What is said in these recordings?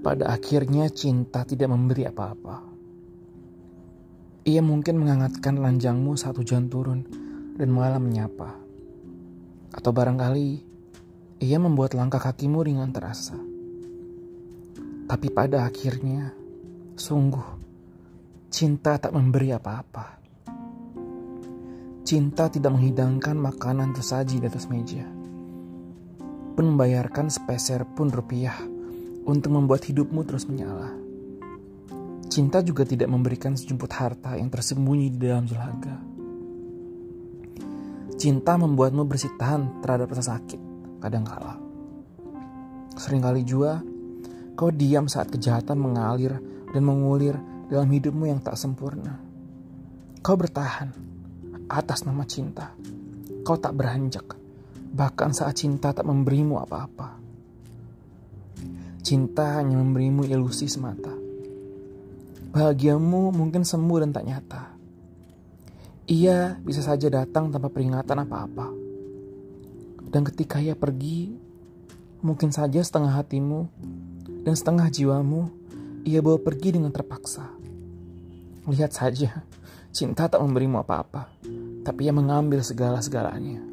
Pada akhirnya cinta tidak memberi apa-apa. Ia mungkin menghangatkan lanjangmu saat hujan turun dan malam menyapa. Atau barangkali ia membuat langkah kakimu ringan terasa. Tapi pada akhirnya, sungguh, cinta tak memberi apa-apa. Cinta tidak menghidangkan makanan tersaji di atas meja. Pun membayarkan sepeser pun rupiah untuk membuat hidupmu terus menyala. Cinta juga tidak memberikan sejumput harta yang tersembunyi di dalam jelaga. Cinta membuatmu bersih tahan terhadap rasa sakit, kadang kala. Seringkali juga, kau diam saat kejahatan mengalir dan mengulir dalam hidupmu yang tak sempurna. Kau bertahan atas nama cinta. Kau tak beranjak, bahkan saat cinta tak memberimu apa-apa. Cinta hanya memberimu ilusi semata. Bahagiamu mungkin semu dan tak nyata. Ia bisa saja datang tanpa peringatan apa-apa. Dan ketika ia pergi, mungkin saja setengah hatimu dan setengah jiwamu ia bawa pergi dengan terpaksa. Lihat saja, cinta tak memberimu apa-apa, tapi ia mengambil segala-segalanya.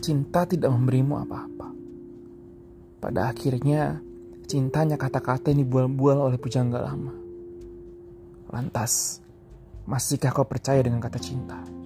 Cinta tidak memberimu apa-apa. Pada akhirnya, cintanya kata-kata yang dibual-bual oleh pujangga lama. Lantas, masihkah kau percaya dengan kata cinta?